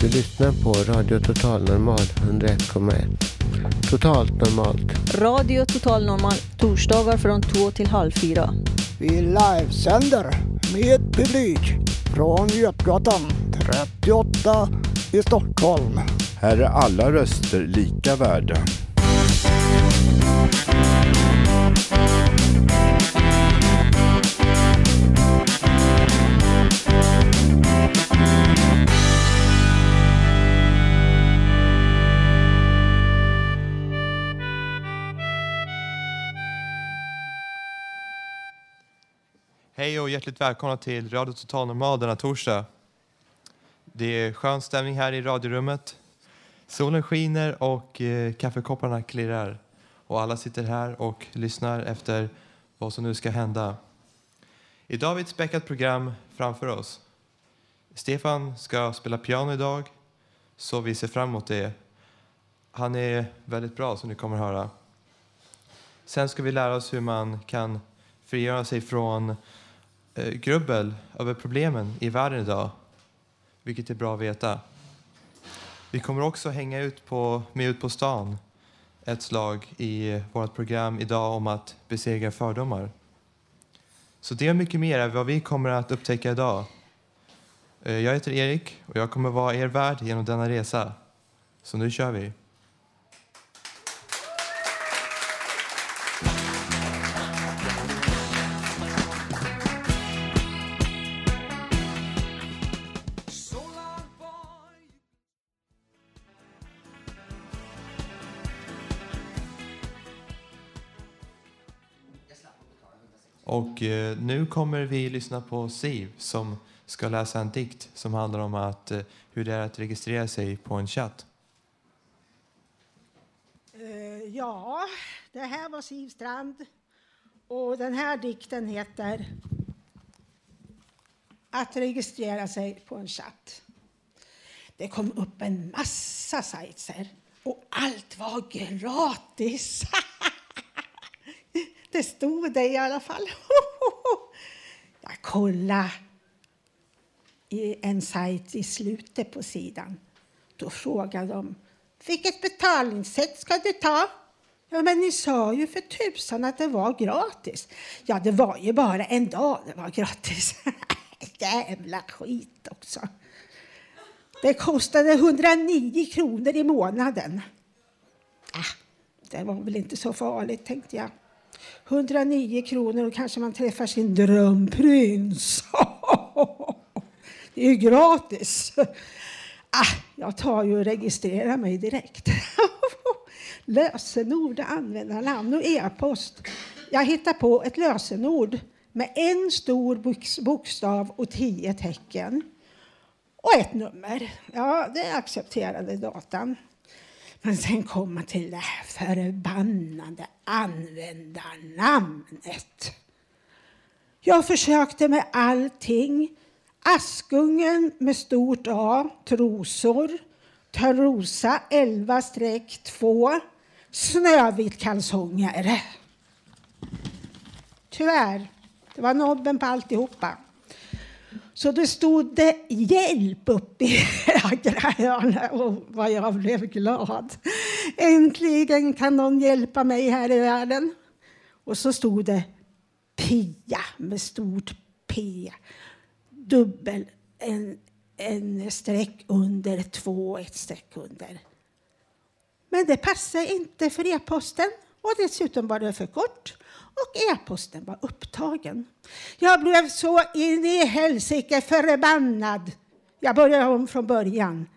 Du lyssnar på Radio Total Normal 101,1. Totalt normalt. Radio Total Normal torsdagar från två till halv fyra. Vi livesänder med publik från Götgatan 38 i Stockholm. Här är alla röster lika värda. Hej och hjärtligt välkomna till Radio Total Normal denna torsdag. Det är skön stämning här i radiorummet. Solen skiner och eh, kaffekopparna klirrar. Och alla sitter här och lyssnar efter vad som nu ska hända. Idag har vi ett späckat program framför oss. Stefan ska spela piano idag, så vi ser fram emot det. Han är väldigt bra som ni kommer att höra. Sen ska vi lära oss hur man kan frigöra sig från Eh, grubbel över problemen i världen idag, vilket är bra att veta. Vi kommer också hänga ut på, med ut på stan ett slag i vårt program idag om att besegra fördomar. Så det och mycket mer är vad vi kommer att upptäcka idag. Eh, jag heter Erik och jag kommer vara er värd genom denna resa. Så nu kör vi. Och eh, nu kommer vi lyssna på Siv som ska läsa en dikt som handlar om att, eh, hur det är att registrera sig på en chatt. Eh, ja, det här var Siv Strand och den här dikten heter Att registrera sig på en chatt. Det kom upp en massa sajter och allt var gratis. Det stod det i alla fall. bara kolla i en sajt i slutet på sidan. Då frågade de vilket betalningssätt ska du ta? Ja, men ni sa ju för tusan att det var gratis. Ja, det var ju bara en dag det var gratis. Jävla skit också. Det kostade 109 kronor i månaden. Ah, det var väl inte så farligt, tänkte jag. 109 kronor och kanske man träffar sin drömprins. Det är ju gratis. Ah, jag tar ju och registrerar mig direkt. Lösenord, användarnamn och e-post. Jag hittar på ett lösenord med en stor bokstav och tio tecken. Och ett nummer. Ja, det accepterade datan. Men sen kom man till det här förbannade användarnamnet. Jag försökte med allting. Askungen med stort A, trosor, Trosa 11-2, Snövit-kalsonger. Tyvärr, det var nobben på alltihopa. Så det stod det hjälp uppe i högra och vad jag blev glad. Äntligen kan någon hjälpa mig här i världen. Och så stod det Pia med stort P. Dubbel, en, en streck under, två, ett streck under. Men det passade inte för e-posten och dessutom var det för kort och e-posten var upptagen. Jag blev så in i helsike förbannad. Jag började om från början.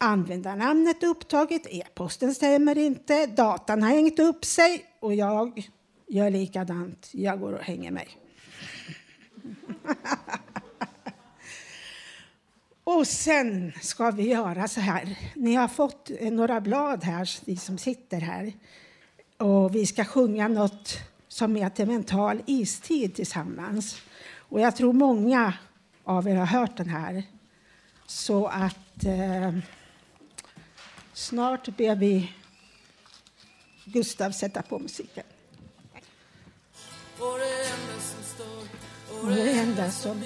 Användarnamnet är upptaget, e-posten stämmer inte, datan har hängt upp sig och jag gör likadant. Jag går och hänger mig. Och sen ska vi göra så här. Ni har fått eh, några blad här, ni som sitter här. Och vi ska sjunga något som heter Mental istid tillsammans. Och jag tror många av er har hört den här. Så att eh, snart ber vi Gustav sätta på musiken. Och det enda som står och Och det enda som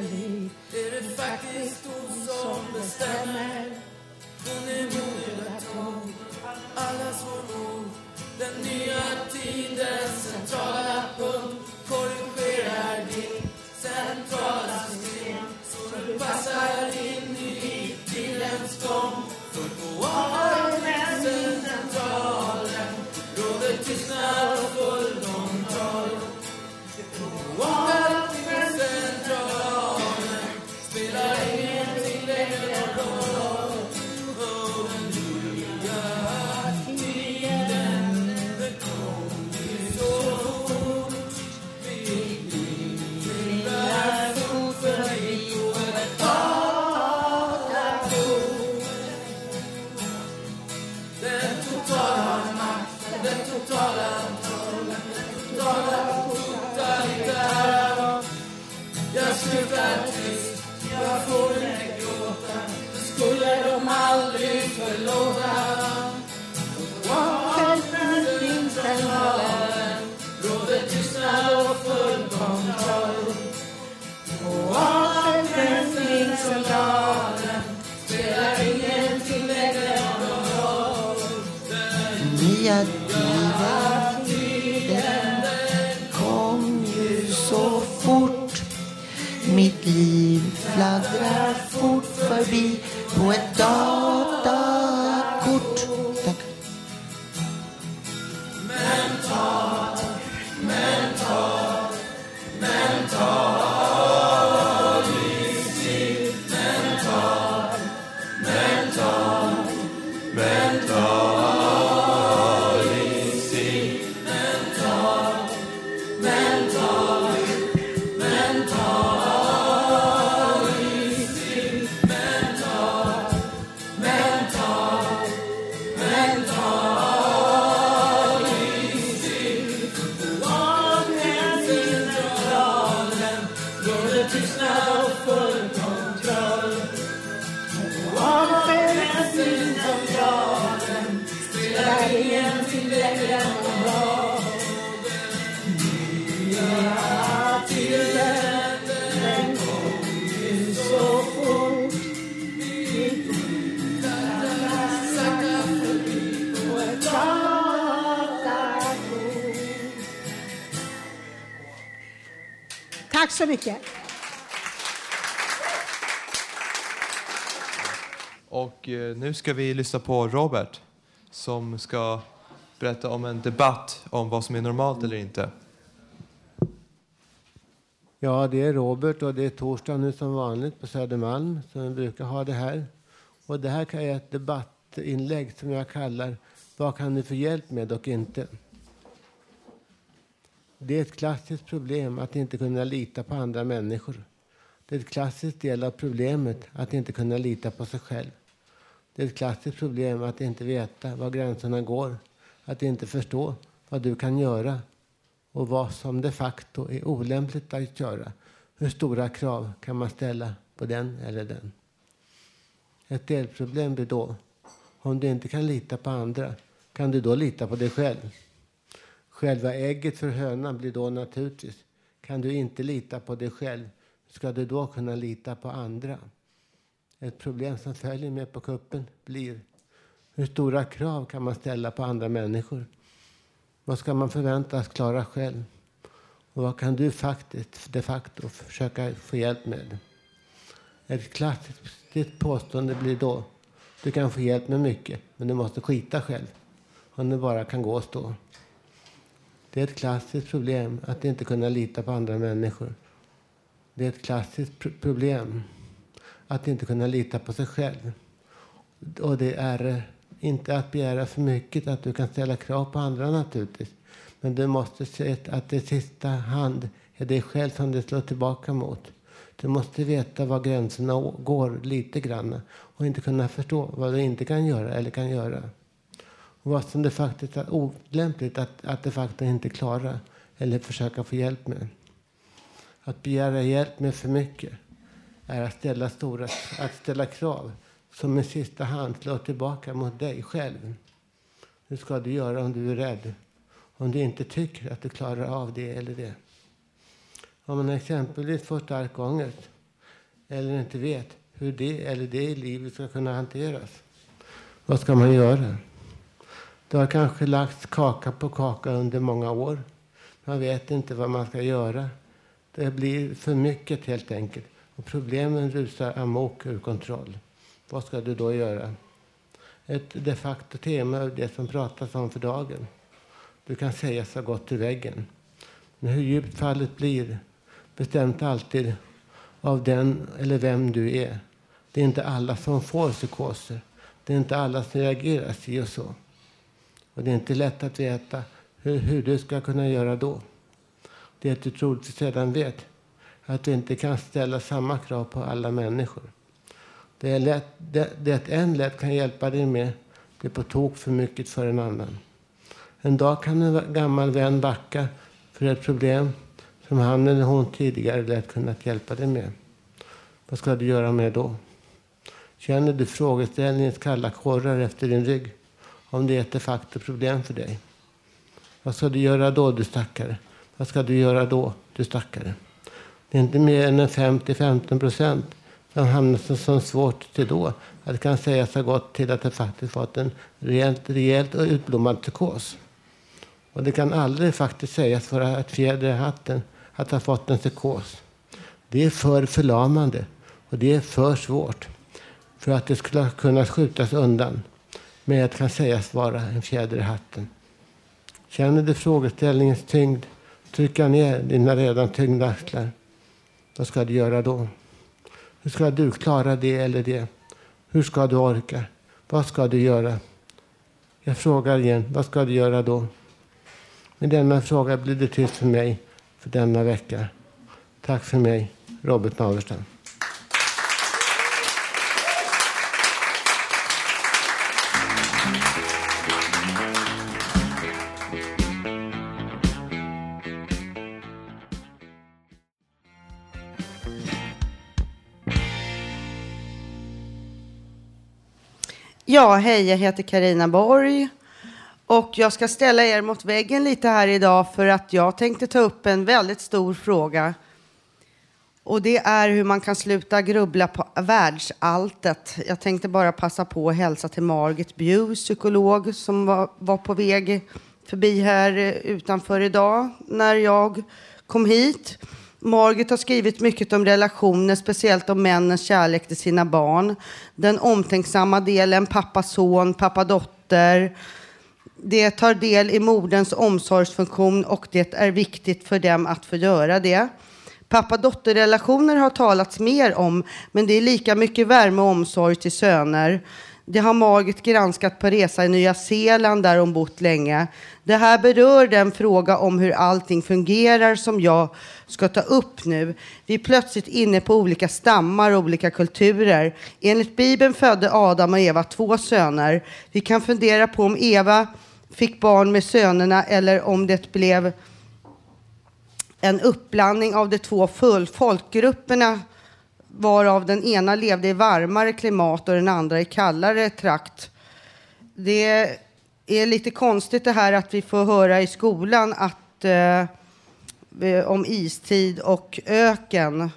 liv är det faktiskt hon som bestämmer. Hon är moder att hon, allas vår mor. Den nya tidens centrala punkt korrigerar din centrala system så du passar in i tidens gång. För på så mycket. Och eh, nu ska vi lyssna på Robert som ska berätta om en debatt om vad som är normalt eller inte. Ja, det är Robert och det är torsdag nu som vanligt på Södermalm som vi brukar ha det här. Och det här är ett debattinlägg som jag kallar Vad kan du få hjälp med och inte? Det är ett klassiskt problem att inte kunna lita på andra människor. Det är ett klassiskt del av problemet att inte kunna lita på sig själv. Det är ett klassiskt problem att inte veta var gränserna går. Att inte förstå vad du kan göra och vad som de facto är olämpligt att göra. Hur stora krav kan man ställa på den eller den? Ett delproblem blir då, om du inte kan lita på andra, kan du då lita på dig själv? Själva ägget för hönan blir då naturligtvis, kan du inte lita på dig själv, ska du då kunna lita på andra? Ett problem som följer med på kuppen blir, hur stora krav kan man ställa på andra människor? Vad ska man förväntas klara själv? Och vad kan du faktiskt de facto försöka få hjälp med? Ett klassiskt påstående blir då du kan få hjälp med mycket, men du måste skita själv. Om du bara kan gå och stå. Det är ett klassiskt problem att inte kunna lita på andra människor. Det är ett klassiskt pr- problem att inte kunna lita på sig själv. Och det är eh, inte att begära för mycket att du kan ställa krav på andra naturligtvis. Men du måste se att det sista hand är dig själv som det slår tillbaka mot. Du måste veta var gränserna går lite grann och inte kunna förstå vad du inte kan göra eller kan göra. Och vad som det faktiskt är olämpligt att, att det faktiskt inte klarar eller försöka få hjälp med. Att begära hjälp med för mycket är att ställa, stora, att ställa krav som i sista hand slår tillbaka mot dig själv. Hur ska du göra om du är rädd? Om du inte tycker att du klarar av det eller det. Om man exempelvis får stark ångest eller inte vet hur det eller det i livet ska kunna hanteras. Vad ska man göra? Det har kanske lagts kaka på kaka under många år. Man vet inte vad man ska göra. Det blir för mycket helt enkelt. Och problemen rusar amok ur kontroll. Vad ska du då göra? Ett de facto tema är det som pratas om för dagen. Du kan säga så gott till väggen. Men hur djupt fallet blir bestämt alltid av den eller vem du är. Det är inte alla som får psykoser. Det är inte alla som reagerar si och så. Och det är inte lätt att veta hur, hur du ska kunna göra då. Det du troligtvis redan vet att du inte kan ställa samma krav på alla människor. Det, är lätt, det, det en lätt kan hjälpa dig med blir på tok för mycket för en annan. En dag kan en gammal vän backa för ett problem som han eller hon tidigare lätt kunnat hjälpa dig med. Vad ska du göra med då? Känner du frågeställningens kalla korrar efter din rygg? Om det är ett de facto problem för dig. Vad ska du göra då, du stackare? Vad ska du göra då, du stackare? Det är inte mer än 50-15 procent som hamnar som, så svårt till då att det kan sägas ha gått till att det faktiskt fått en rejält, rejält utblommad psykos. Och det kan aldrig faktiskt sägas vara ett fjäder i hatten att ha fått en psykos. Det är för förlamande och det är för svårt för att det skulle kunna skjutas undan med att kan sägas vara en fjäder i hatten. Känner du frågeställningens tyngd, trycka ner dina redan tyngda axlar. Vad ska du göra då? Hur ska du klara det eller det? Hur ska du orka? Vad ska du göra? Jag frågar igen, vad ska du göra då? Med denna fråga blir det tyst för mig för denna vecka. Tack för mig, Robert Naverstam. Ja, hej, jag heter Karina Borg och jag ska ställa er mot väggen lite här idag för att jag tänkte ta upp en väldigt stor fråga. Och det är hur man kan sluta grubbla på världsalltet. Jag tänkte bara passa på att hälsa till Margit Bju, psykolog, som var, var på väg förbi här utanför idag när jag kom hit. Margit har skrivit mycket om relationer, speciellt om männens kärlek till sina barn. Den omtänksamma delen, pappa-son, pappa-dotter. Det tar del i moderns omsorgsfunktion och det är viktigt för dem att få göra det. Pappa-dotter-relationer har talats mer om, men det är lika mycket värme och omsorg till söner. Det har Margit granskat på resa i Nya Zeeland där hon bott länge. Det här berör den fråga om hur allting fungerar som jag ska ta upp nu. Vi är plötsligt inne på olika stammar och olika kulturer. Enligt Bibeln födde Adam och Eva två söner. Vi kan fundera på om Eva fick barn med sönerna eller om det blev en uppblandning av de två folkgrupperna varav den ena levde i varmare klimat och den andra i kallare trakt. Det är lite konstigt det här att vi får höra i skolan att, eh, om istid och öken.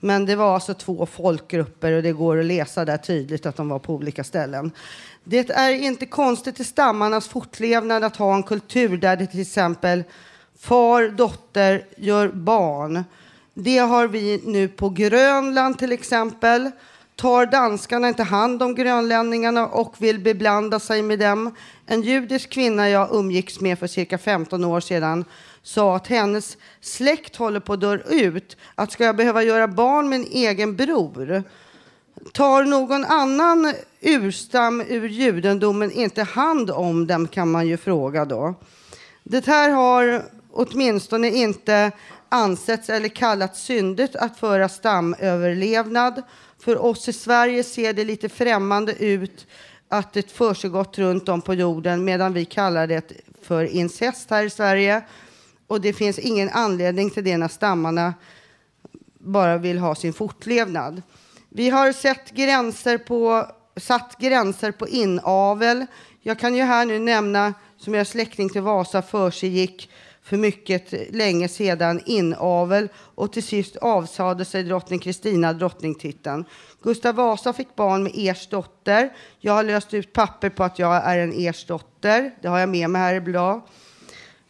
Men det var alltså två folkgrupper och det går att läsa där tydligt att de var på olika ställen. Det är inte konstigt i stammarnas fortlevnad att ha en kultur där det till exempel far, dotter gör barn. Det har vi nu på Grönland till exempel. Tar danskarna inte hand om grönlänningarna och vill beblanda sig med dem? En judisk kvinna jag umgicks med för cirka 15 år sedan sa att hennes släkt håller på att dö ut. Att ska jag behöva göra barn med en egen bror? Tar någon annan urstam ur judendomen inte hand om dem kan man ju fråga då. Det här har åtminstone inte ansetts eller kallats syndigt att föra stamöverlevnad. För oss i Sverige ser det lite främmande ut att det försiggått runt om på jorden medan vi kallar det för incest här i Sverige. Och det finns ingen anledning till det när stammarna bara vill ha sin fortlevnad. Vi har sett gränser på, satt gränser på inavel. Jag kan ju här nu nämna, som jag är släkting till Vasa, försiggick för mycket länge sedan inavel och till sist avsade sig drottning Kristina drottningtiteln. Gustav Vasa fick barn med Ers dotter. Jag har löst ut papper på att jag är en Ers dotter. Det har jag med mig här i blad.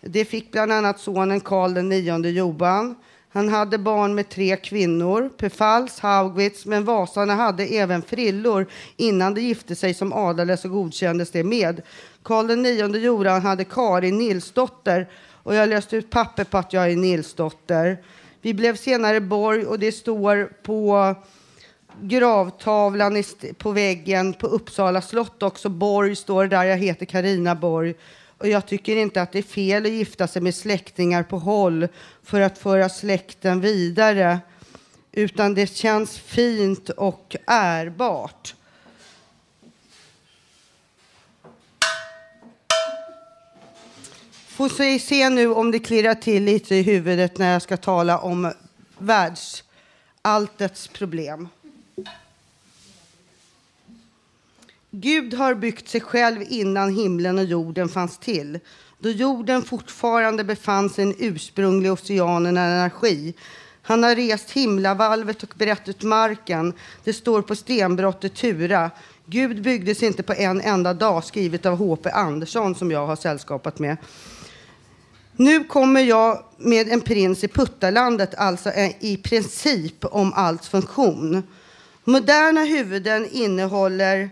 Det fick bland annat sonen Karl den nionde Johan. Han hade barn med tre kvinnor, Pefals, Haugwitz, men Vasarna hade även frillor innan de gifte sig som adades och godkändes det med. Karl den nionde Johan hade Karin Nilsdotter och jag läste ut papper på att jag är Nilsdotter. Vi blev senare borg och det står på gravtavlan på väggen på Uppsala slott också. Borg står där, jag heter Karina Borg. Och jag tycker inte att det är fel att gifta sig med släktingar på håll för att föra släkten vidare. Utan det känns fint och ärbart. Får se nu om det klirrar till lite i huvudet när jag ska tala om världsalltets problem. Gud har byggt sig själv innan himlen och jorden fanns till. Då jorden fortfarande befann sig i en ursprunglig oceanen energi. Han har rest himlavalvet och brett ut marken. Det står på stenbrottet Tura. Gud byggdes inte på en enda dag, skrivet av H.P. Andersson som jag har sällskapat med. Nu kommer jag med en prins i puttarlandet, alltså i princip om allt funktion. Moderna huvuden innehåller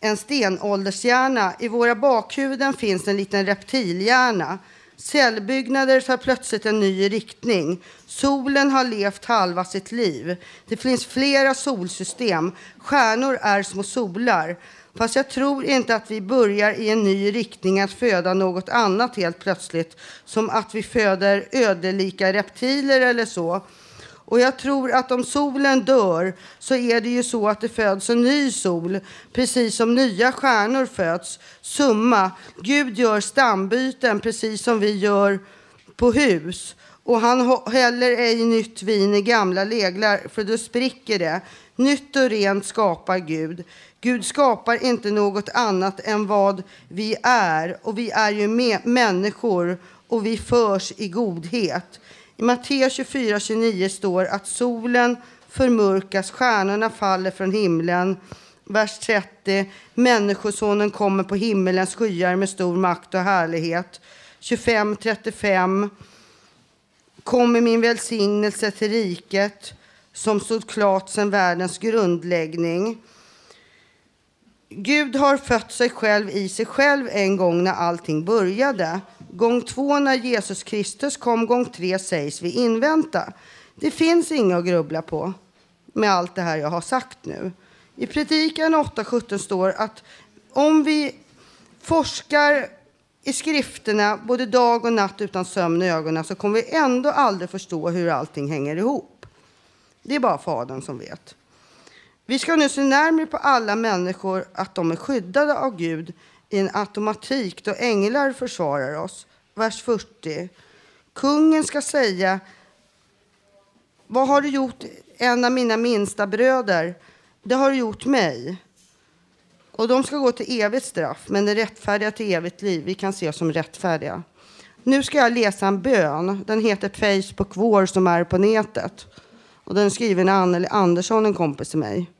en stenåldershjärna. I våra bakhuvuden finns en liten reptilhjärna. Cellbyggnader tar plötsligt en ny riktning. Solen har levt halva sitt liv. Det finns flera solsystem. Stjärnor är små solar. Fast jag tror inte att vi börjar i en ny riktning att föda något annat helt plötsligt. Som att vi föder ödelika reptiler eller så. Och jag tror att om solen dör så är det ju så att det föds en ny sol, precis som nya stjärnor föds. Summa, Gud gör stambyten precis som vi gör på hus. Och han häller ej nytt vin i gamla leglar, för då spricker det. Nytt och rent skapar Gud. Gud skapar inte något annat än vad vi är. Och vi är ju människor och vi förs i godhet. I Matteus 24, 29 står att solen förmörkas, stjärnorna faller från himlen. Vers 30. Människosonen kommer på himmelens skyar med stor makt och härlighet. 25, 35. Kommer min välsignelse till riket som stod klart sedan världens grundläggning. Gud har fött sig själv i sig själv en gång när allting började. Gång två när Jesus Kristus kom, gång tre sägs vi invänta. Det finns inget att grubbla på med allt det här jag har sagt nu. I predikan 8.17 står att om vi forskar i skrifterna både dag och natt utan sömn i ögonen så kommer vi ändå aldrig förstå hur allting hänger ihop. Det är bara Fadern som vet. Vi ska nu se närmare på alla människor att de är skyddade av Gud i en automatik då änglar försvarar oss. Vers 40. Kungen ska säga Vad har du gjort en av mina minsta bröder? Det har du gjort mig. Och de ska gå till evigt straff, men är rättfärdiga till evigt liv. Vi kan se oss som rättfärdiga. Nu ska jag läsa en bön. Den heter Facebook vår som är på nätet. Och den är skriven av Anneli Andersson, en kompis till mig.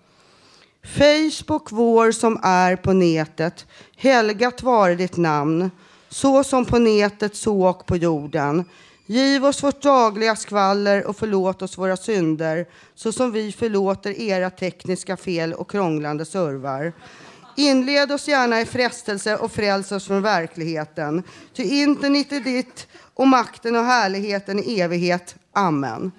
Facebook vår som är på nätet, helgat vare ditt namn, så som på nätet så och på jorden. Giv oss vårt dagliga skvaller och förlåt oss våra synder, så som vi förlåter era tekniska fel och krånglande servar. Inled oss gärna i frestelse och fräls oss från verkligheten. Ty internet är ditt och makten och härligheten i evighet. Amen.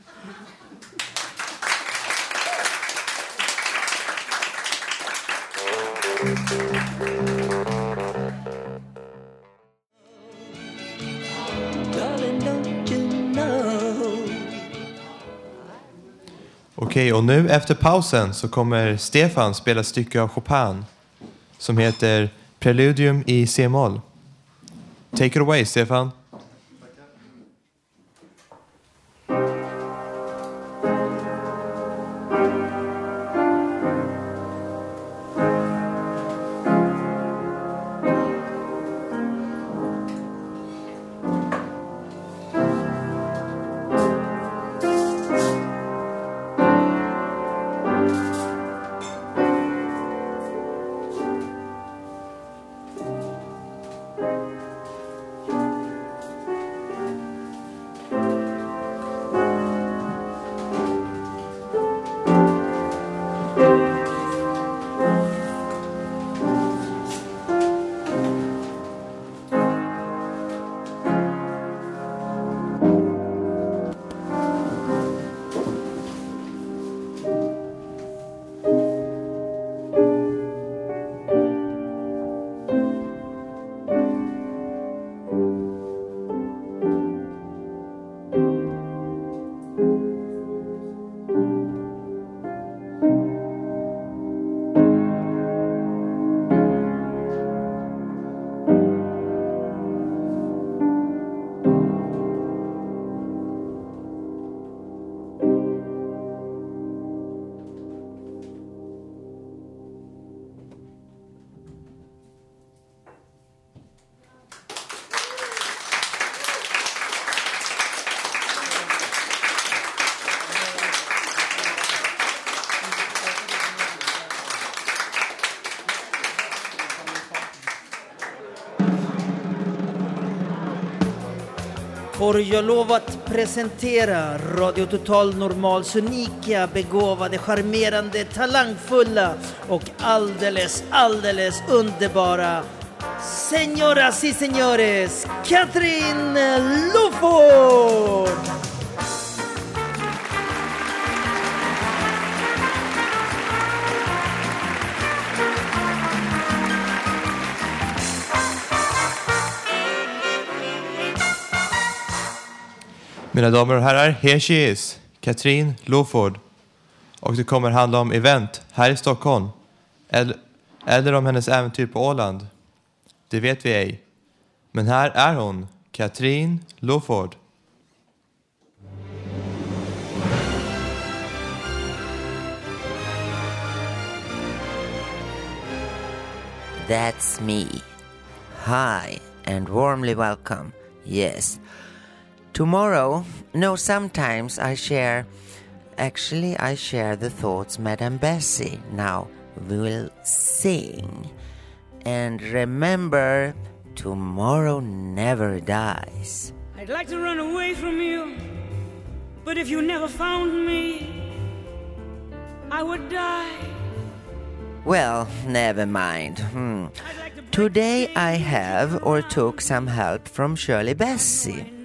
Okej, och nu efter pausen så kommer Stefan spela ett stycke av Chopin som heter Preludium i c-moll. Take it away, Stefan. Får jag lov att presentera Radio Total Normals unika, begåvade, charmerande, talangfulla och alldeles, alldeles underbara Señoras y señores, Katrin Loford! Mina damer och herrar, here she is, Katrin Loford. Och det kommer handla om event här i Stockholm. Eller, eller om hennes äventyr på Åland. Det vet vi ej. Men här är hon, Katrin Loford. That's me. Hi and warmly welcome. Yes. Tomorrow, no, sometimes I share. Actually, I share the thoughts Madame Bessie now we will sing. And remember, tomorrow never dies. I'd like to run away from you, but if you never found me, I would die. Well, never mind. Hmm. Today I have or took some help from Shirley Bessie.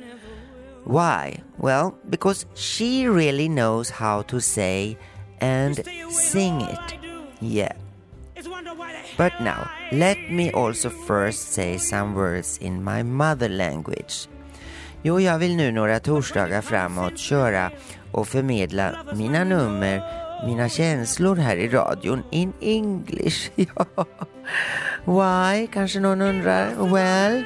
Why? Well, because she really knows how to say and sing it. Yeah. But now, let me also first say some words in my mother language. Jo, jag vill nu några torsdagar framåt köra och förmedla mina nummer, mina känslor här i radion in English. Ja. Why, kanske någon undrar? Well,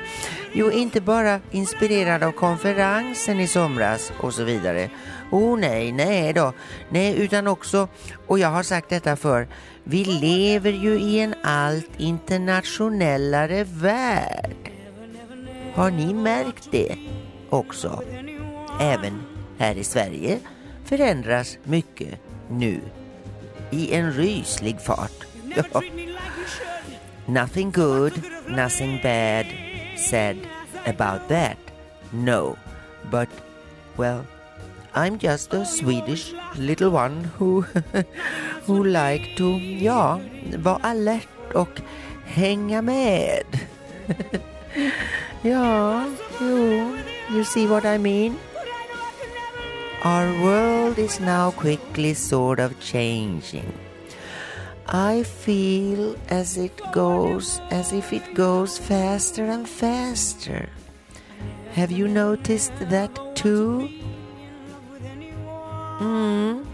jo, inte bara inspirerad av konferensen i somras och så vidare. Oh nej, nej då. Nej, utan också, och jag har sagt detta för vi lever ju i en allt internationellare värld. Har ni märkt det också? Även här i Sverige förändras mycket nu i en ryslig fart. Nothing good, nothing bad said about that. No, but well, I'm just a Swedish little one who who like to, ja, vara alert och hänga med. ja, jo, you see what I mean? Our world is now quickly sort of changing. I feel as it goes, as if it goes faster and faster. Have you noticed that too? Mm.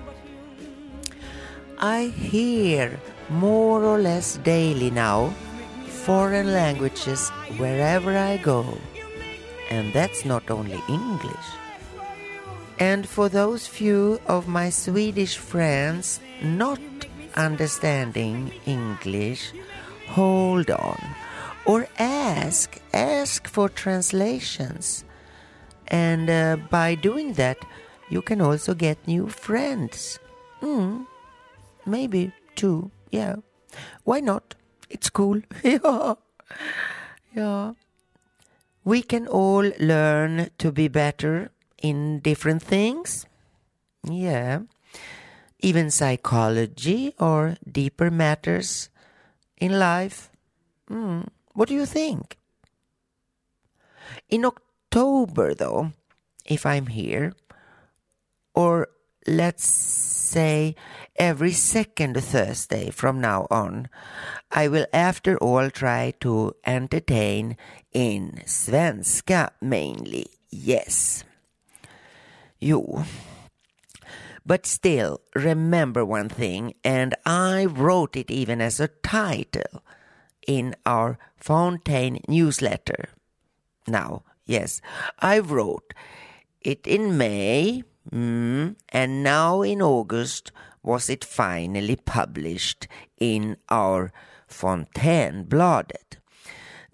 I hear more or less daily now foreign languages wherever I go. And that's not only English. And for those few of my Swedish friends not understanding English, hold on. Or ask, ask for translations. And uh, by doing that, you can also get new friends. Mm, maybe two, yeah. Why not? It's cool. yeah. Yeah. We can all learn to be better in different things. Yeah. Even psychology or deeper matters in life. Mm. What do you think? In October, though, if I'm here, or let's say every second Thursday from now on, I will after all try to entertain in svenska mainly. Yes. Jo. But still, remember one thing, and I wrote it even as a title in our Fontaine newsletter. Now, yes, I wrote it in May, mm, and now in August was it finally published in our Fontainebladet.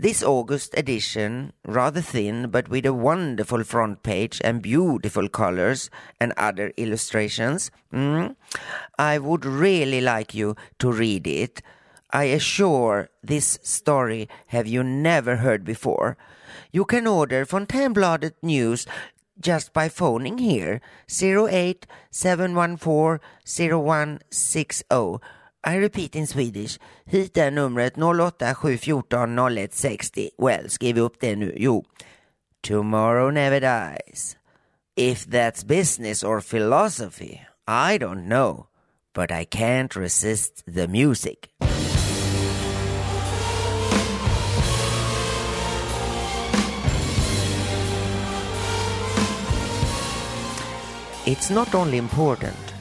This August edition, rather thin but with a wonderful front page and beautiful colors and other illustrations, mm, I would really like you to read it. I assure this story have you never heard before. You can order Fontainebladet News just by phoning here 08 714 0160. I repeat in Swedish. Hit är numret 08 714 0160. Well, skriv upp det nu. Jo. Tomorrow never dies. If that's business or philosophy, I don't know. But I can't resist the music. It's not only important,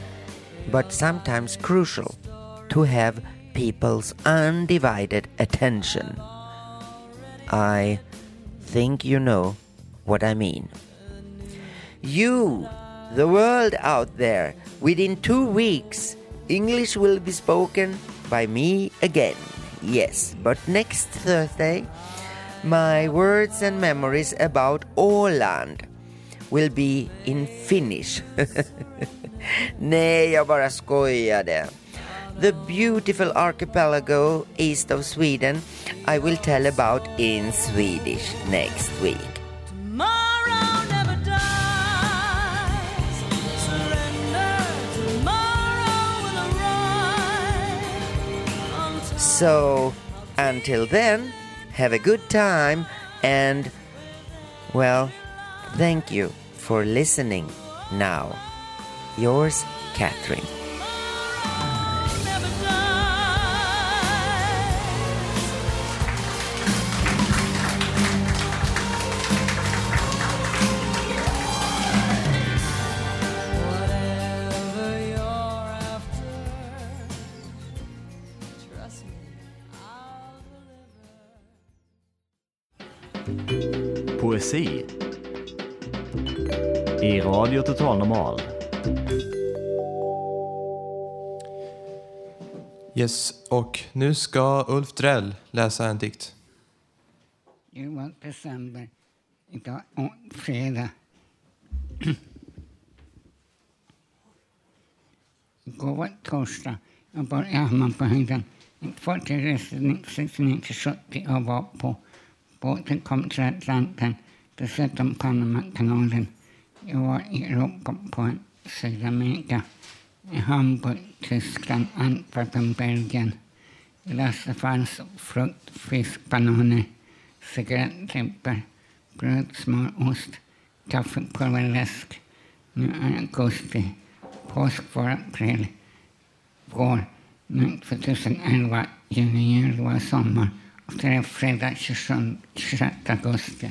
but sometimes crucial to have people's undivided attention. I think you know what I mean. You, the world out there, within two weeks, English will be spoken by me again. Yes, but next Thursday, my words and memories about Åland will be in Finnish. Nej, jag bara skojade. The beautiful archipelago east of Sweden I will tell about in Swedish next week. Tomorrow never dies. Surrender. Tomorrow will arise. So, until then, have a good time and, well, thank you for listening now. Yours, Catherine. Radio Total Normal. Yes, och nu ska Ulf Drell läsa en dikt. Det var december. Idag är fredag. Igår var torsdag. Jag började hemma på höjden. Folk reste 69-70 och var på båten kom till Atlanten. Dessutom Panamakanalen. Jag var i Europa på Sydamerika. I Hamburg, Tyskland, Antwerpen, Belgien. I Lasse fanns frukt, fisk, bananer, cigarettklippor, bröd, smör, ost, kaffepulver, läsk. Nu är augusti. Påsk var april. Vår. Nu 2011, juni, juli var sommar. Och det är fredag 27, 26 augusti.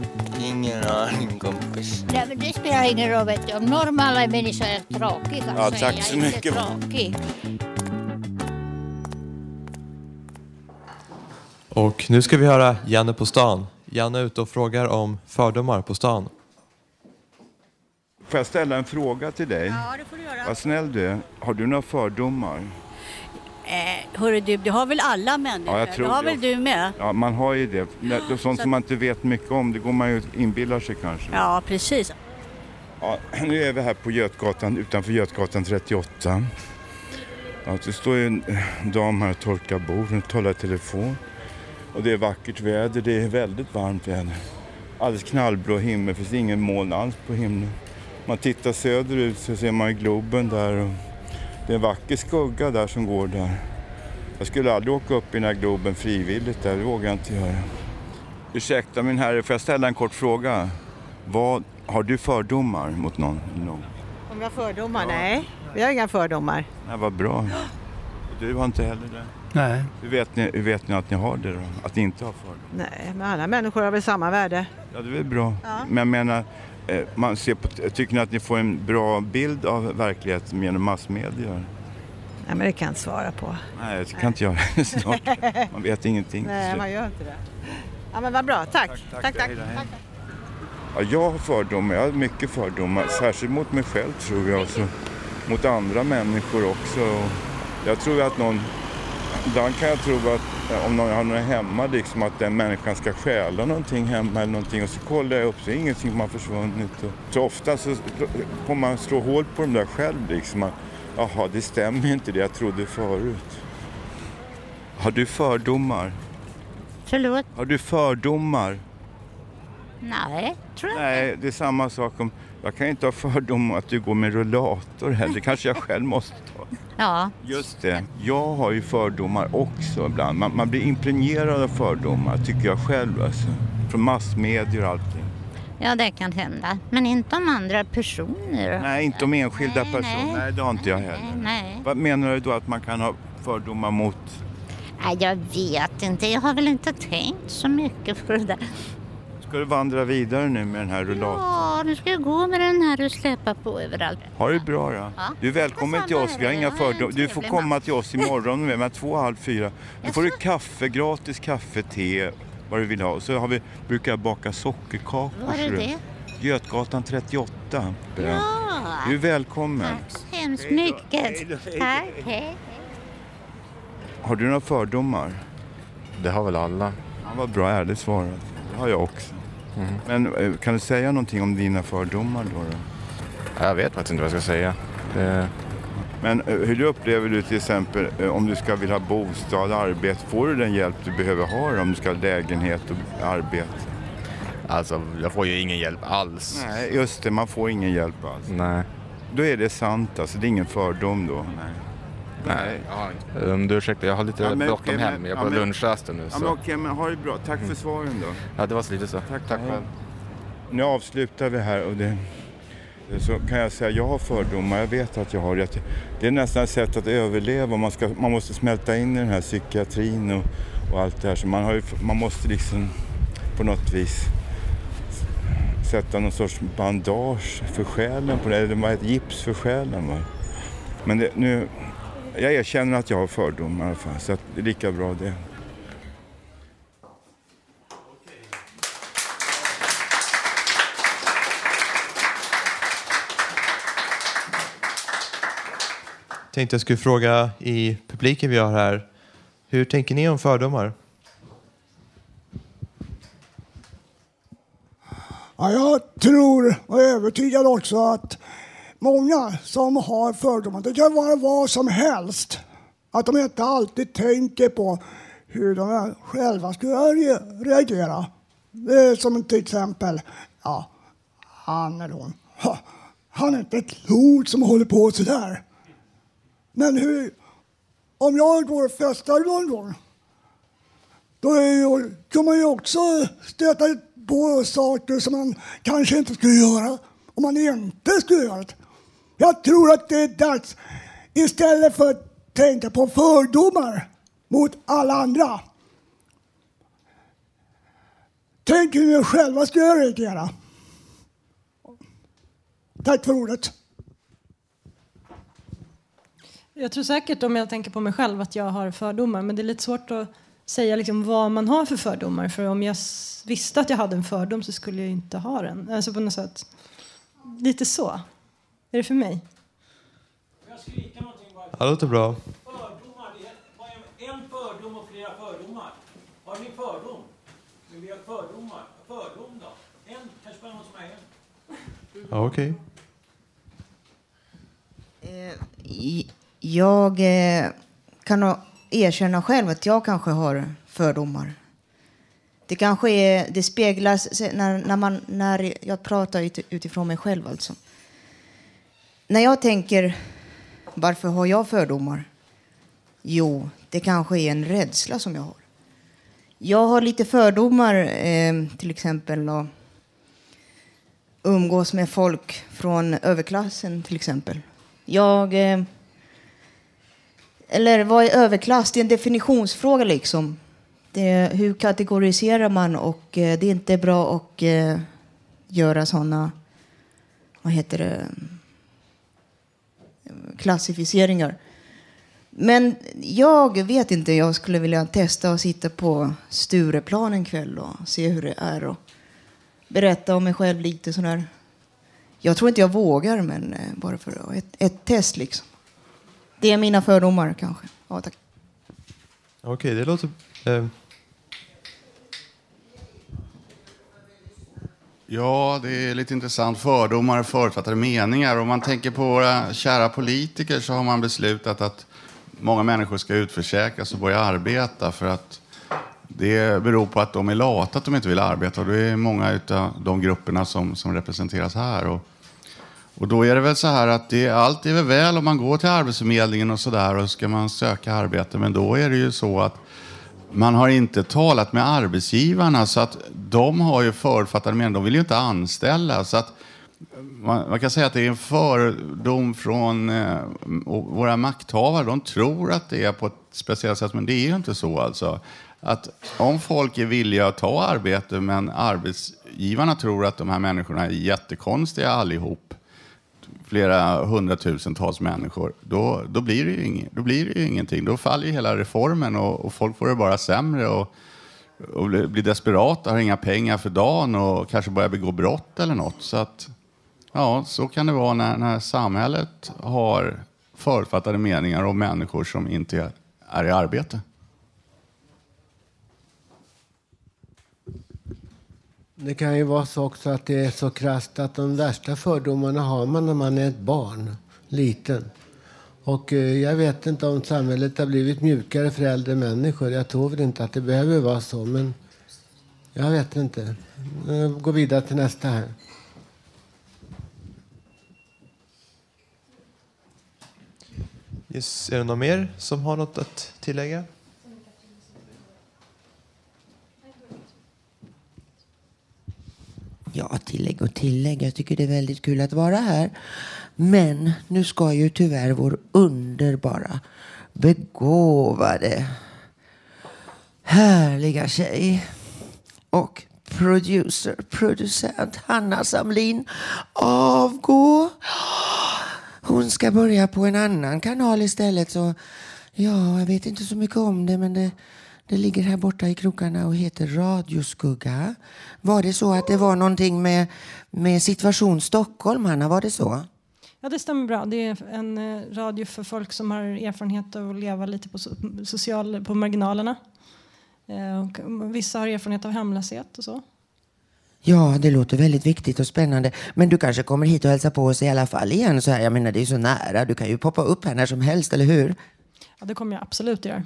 Ingen aning kompis. Nej, men det spelar ingen roll. Vet du. Om normala människor är tråkiga Ja, så tack är jag så inte mycket. tråkig. Och nu ska vi höra Janne på stan. Janne är ute och frågar om fördomar på stan. Får jag ställa en fråga till dig? Ja, det får du göra. Vad snäll du är. Har du några fördomar? Eh, hörru du, det har väl alla människor? Ja, jag tror det har det. väl du med? Ja, man har ju det. det är sånt så- som man inte vet mycket om, det går man ju inbillar sig kanske. Ja, precis. Ja, nu är vi här på Götgatan, utanför Götgatan 38. Ja, det står ju en dam här och torkar bord och talar i telefon. Och det är vackert väder, det är väldigt varmt väder. Alldeles knallblå himmel, det finns ingen moln alls på himlen. Man tittar söderut så ser man Globen där och det är en vacker skugga där som går där. Jag skulle aldrig åka upp i den här Globen frivilligt där, det vågar jag inte göra. Ursäkta min herre, får jag ställa en kort fråga? Vad, har du fördomar mot någon? någon? Om jag har fördomar? Nej, vi har inga fördomar. Nej, vad bra. Du har inte heller det? Nej. Hur vet ni, hur vet ni att ni har det då? Att ni inte har fördomar? Nej, men alla människor har väl samma värde. Ja, det är väl bra. Ja. Men jag menar, man ser på, tycker ni att ni får en bra bild av verkligheten genom massmedier? Nej, men det kan jag inte svara på. Nej, det kan inte jag snart. Man vet ingenting. Nej, man gör inte det. Ja, men vad bra. Tack. Tack, tack. tack. Hej hej. Ja, jag har fördomar, jag har mycket fördomar. Särskilt mot mig själv tror jag. Så mot andra människor också. Och Jag tror att någon... Ibland kan jag tro att eh, om någon har något hemma, liksom att den människan ska stjäla någonting hemma eller någonting. Och så kollar jag upp så är ingenting som har försvunnit. Och så ofta så får man slå hål på dem där själv liksom. Att, Jaha, det stämmer ju inte det jag trodde förut. Har du fördomar? Förlåt? Har du fördomar? Nej, tror jag Nej, det är samma sak om... Jag kan inte ha fördom om att du går med rullator heller. Det kanske jag själv måste ta. Ja. Just det. Jag har ju fördomar också ibland. Man, man blir impregnerad av fördomar, tycker jag själv. Alltså. Från massmedier och allting. Ja, det kan hända. Men inte om andra personer. Nej, inte om enskilda Nej, personer. nej. Nej, det har inte jag heller. Nej. Vad menar du då att man kan ha fördomar mot? Nej, jag vet inte. Jag har väl inte tänkt så mycket på det där. Ska du vandra vidare nu med den här rullatorn? Ja, nu ska jag gå med den här och släppa på överallt. Ha det bra då. Ja. Du är välkommen till oss. Vi har inga fördomar. Du får komma till oss imorgon med, med två, halv fyra. Då får du kaffe, gratis kaffe, te, vad du vill ha. Och så har vi, brukar jag baka sockerkakor. Var är det? Götgatan 38. Ja. Du är välkommen. Tack så hemskt mycket. Tack, hej. Har du några fördomar? Det har väl alla. Ja, vad bra, ärligt svarat. Det har jag också. Men eh, kan du säga någonting om dina fördomar då? då? Jag vet faktiskt inte vad jag ska säga. Det... Men eh, hur upplever du till exempel eh, om du ska vilja ha bostad, arbete? Får du den hjälp du behöver ha om du ska ha lägenhet och arbete? Alltså, jag får ju ingen hjälp alls. Nej, just det. Man får ingen hjälp alls. Nej. Då är det sant alltså. Det är ingen fördom då. Nej. Nej. Um, du ursäkta, jag har lite Ja, bråttom okej, hem. Jag är ja, på men- lunchrasten nu. Ja, men okej, men ha det bra. Tack för svaren då. Ja, det var så lite så. Tack, Tack själv. Nu avslutar vi här och det, så kan jag säga jag har fördomar. Jag vet att jag har det. Det är nästan ett sätt att överleva. Man, ska, man måste smälta in i den här psykiatrin och, och allt det här. Så man, har ju, man måste liksom på något vis sätta någon sorts bandage för själen på det. Eller vad heter gips för själen. Va? Men det, nu, jag erkänner att jag har fördomar i alla fall. Så att det är lika bra det. Tänkte jag skulle fråga i publiken vi har här. Hur tänker ni om fördomar? Ja, jag tror och är övertygad också att många som har fördomar, det kan vara vad som helst, att de inte alltid tänker på hur de själva skulle reagera. Det är som till exempel, ja, han eller hon, han är inte klok som håller på sådär. Men hur, om jag går och festar någon gång, då kan man ju också stöta på saker som man kanske inte skulle göra om man inte skulle göra det. Jag tror att det är dags, istället för att tänka på fördomar mot alla andra, tänk hur ni själva skulle reagera. Tack för ordet. Jag tror säkert om jag tänker på mig själv att jag har fördomar men det är lite svårt att säga liksom vad man har för fördomar för om jag visste att jag hade en fördom så skulle jag inte ha den. Alltså på något sätt. Lite så. Är det för mig? Det låter bra. Fördomar, det är en fördom och flera fördomar. Har ni en fördom? Men vi har fördomar. Fördom då? En, kanske bara någon som har en. Ja, Okej. I- Jag eh, kan nog erkänna själv att jag kanske har fördomar. Det kanske är, det speglas när, när, man, när jag pratar ut, utifrån mig själv alltså. När jag tänker, varför har jag fördomar? Jo, det kanske är en rädsla som jag har. Jag har lite fördomar, eh, till exempel att umgås med folk från överklassen till exempel. Jag... Eh, eller vad är överklass? Det är en definitionsfråga liksom. Det hur kategoriserar man? Och eh, det är inte bra att eh, göra sådana, vad heter det, klassificeringar. Men jag vet inte, jag skulle vilja testa att sitta på Stureplan en kväll och se hur det är och berätta om mig själv lite sådär. Jag tror inte jag vågar, men eh, bara för ett, ett test liksom. Det är mina fördomar kanske. Ja, tack. Okej, det låter... Eh, Ja, det är lite intressant. Fördomar och förutfattade meningar. Om man tänker på våra kära politiker så har man beslutat att många människor ska utförsäkras och börja arbeta för att det beror på att de är lata, att de inte vill arbeta. Och det är många av de grupperna som, som representeras här. Och, och då är det väl så här att det, allt är väl väl om man går till Arbetsförmedlingen och så där och ska man söka arbete. Men då är det ju så att man har inte talat med arbetsgivarna så att de har ju förutfattade meningar. De vill ju inte anställa. Så att man, man kan säga att det är en fördom från eh, våra makthavare. De tror att det är på ett speciellt sätt, men det är ju inte så. Alltså. Att om folk är villiga att ta arbete, men arbetsgivarna tror att de här människorna är jättekonstiga allihop, flera hundratusentals människor, då, då, blir det ju ing, då blir det ju ingenting. Då faller ju hela reformen och, och folk får det bara sämre och, och blir blir desperata, har inga pengar för dagen och kanske börjar begå brott eller något. Så att, ja, så kan det vara när, när samhället har förutfattade meningar om människor som inte är i arbete. Det kan ju vara så också att det är så krasst att de värsta fördomarna har man när man är ett barn, liten. Och eh, jag vet inte om samhället har blivit mjukare för äldre människor. Jag tror väl inte att det behöver vara så, men jag vet inte. Gå vidare till nästa här. yes, är det någon mer som har något att tillägga? Ja, tillägg. Jag tycker det är väldigt kul att vara här. Men nu ska ju tyvärr vår underbara, begåvade, härliga tjej och producer, producent Hanna Samlin avgå. Hon ska börja på en annan kanal istället. Så ja, jag vet inte så mycket om det, men det, det ligger här borta i krokarna och heter Radioskugga. Var det så att det var någonting med, med Situation Stockholm, Hanna? Var det så? Ja, det stämmer bra. Det är en eh, radio för folk som har erfarenhet av att leva lite på, so- social, på marginalerna. Eh, och vissa har erfarenhet av hemlöshet och så. Ja, det låter väldigt viktigt och spännande. Men du kanske kommer hit och hälsar på oss i alla fall igen så här. Jag menar, det är så nära. Du kan ju poppa upp här när som helst, eller hur? Ja, det kommer jag absolut göra.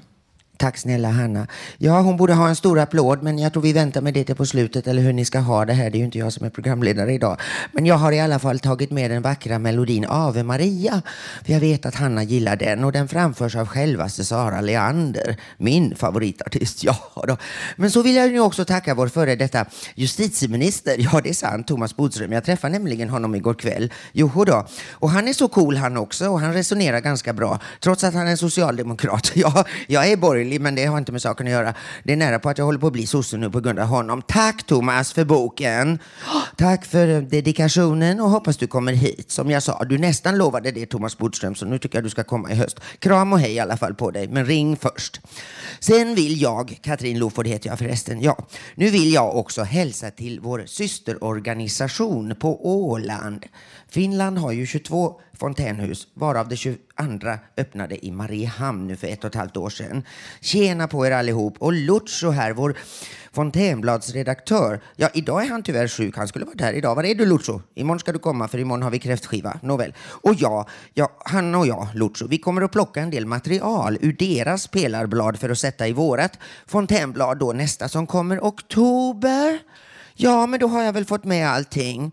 Tack snälla Hanna. Ja, hon borde ha en stor applåd, men jag tror vi väntar med det till på slutet, eller hur ni ska ha det här. Det är ju inte jag som är programledare idag. Men jag har i alla fall tagit med den vackra melodin Ave Maria. För jag vet att Hanna gillar den och den framförs av självaste Sara Leander, min favoritartist. Ja, då. Men så vill jag ju också tacka vår före detta justitieminister. Ja, det är sant, Thomas Bodström. Jag träffade nämligen honom igår kväll. Joho då. Och han är så cool han också och han resonerar ganska bra, trots att han är socialdemokrat. Ja, jag är borgerlig, men det har inte med saken att göra. Det är nära på att jag håller på att bli sosse nu på grund av honom. Tack Thomas för boken. Tack för dedikationen och hoppas du kommer hit. Som jag sa, du nästan lovade det Thomas Bodström, så nu tycker jag du ska komma i höst. Kram och hej i alla fall på dig, men ring först. Sen vill jag, Katrin Loford heter jag förresten, ja, nu vill jag också hälsa till vår systerorganisation på Åland. Finland har ju 22 fontänhus, varav det 22 öppnade i Mariehamn nu för ett och ett halvt år sedan. Tjena på er allihop! Och Lucio här, vår fontänbladsredaktör. Ja, idag är han tyvärr sjuk. Han skulle varit här idag. Var är du Lucio? Imorgon ska du komma för imorgon har vi kräftskiva. Nåväl. Och jag, ja, han och jag, Lucio, vi kommer att plocka en del material ur deras pelarblad för att sätta i vårat Fontänblad då nästa som kommer oktober. Ja, men då har jag väl fått med allting.